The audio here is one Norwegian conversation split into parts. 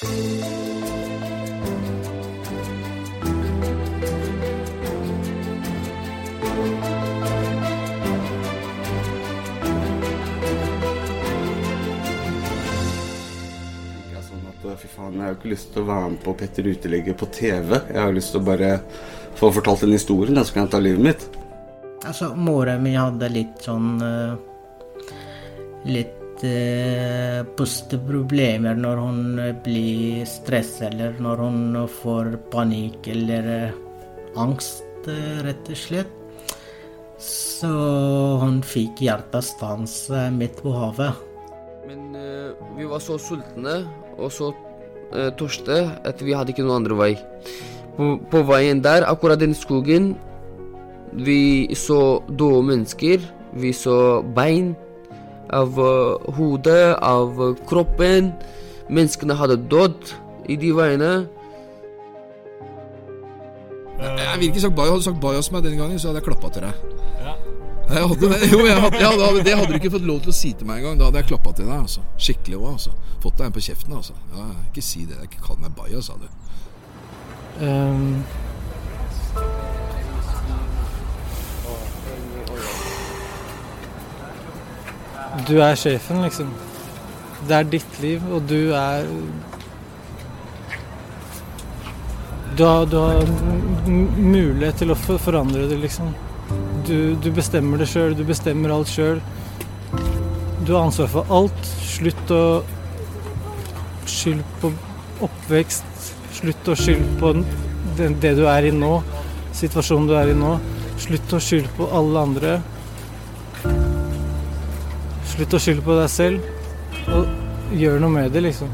Sånn at, Fy faen, jeg har jo ikke lyst til å være med på Petter Uteligger på TV. Jeg har lyst til å bare få fortalt den historien, så kan jeg ta livet mitt. Altså, mora mi hadde litt sånn eh, Litt pusteproblemer når hun blir stress eller når hun får panikk eller eh, angst, eh, rett og slett. Så hun fikk hjertestans stans midt på havet. Men eh, vi var så sultne og så tørste at vi hadde ikke noen andre vei. På, på veien der, akkurat den skogen, vi så døde mennesker. Vi så bein av uh, hodet, av uh, kroppen. Menneskene hadde dødd i de veiene. Jeg vil ikke sagt Bayo. Hadde du sagt Bayo som meg den gangen, så hadde jeg klappa til deg. Jeg hadde. Jo, jeg hadde, jeg hadde, det hadde du ikke fått lov til å si til meg engang. Da hadde jeg klappa til deg. altså. Skikkelig òg, altså. Fått deg en på kjeften, altså. Ja, ikke si det. Ikke kall meg Bayo, sa du. Ehm, du er sjefen, liksom. Det er ditt liv, og du er Du har, du har mulighet til å forandre det, liksom. Du, du bestemmer det sjøl, du bestemmer alt sjøl. Du har ansvar for alt. Slutt å skylde på oppvekst. Slutt å skylde på det, du er i nå, situasjonen du er i nå. Slutt å skylde på alle andre. Slutt å skylde på deg selv, og gjør noe med det, liksom.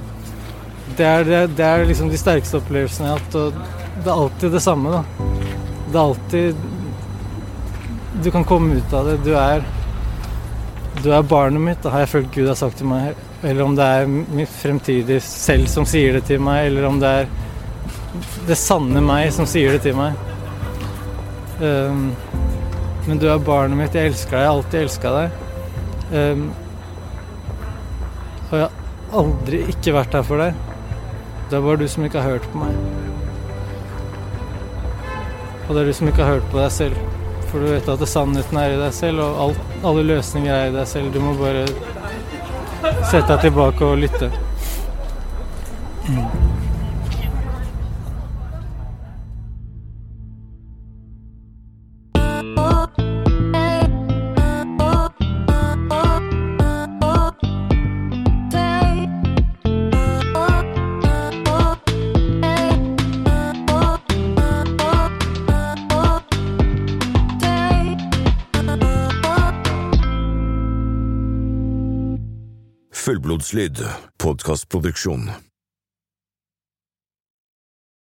Det er, det, det er liksom de sterkeste opplevelsene jeg har hatt, det er alltid det samme, da. Det er alltid Du kan komme ut av det. Du er Du er barnet mitt, da har jeg følt Gud har sagt til meg. Eller om det er mitt fremtidige selv som sier det til meg, eller om det er det sanne meg som sier det til meg. Um, men du er barnet mitt, jeg elsker deg, jeg har alltid elska deg. Um, og jeg har aldri ikke vært der for deg. Det er bare du som ikke har hørt på meg. Og det er du som ikke har hørt på deg selv. For du vet at sannheten er i deg selv, og alt, alle løsninger er i deg selv. Du må bare sette deg tilbake og lytte. Fullblodslyd, podkastproduksjon.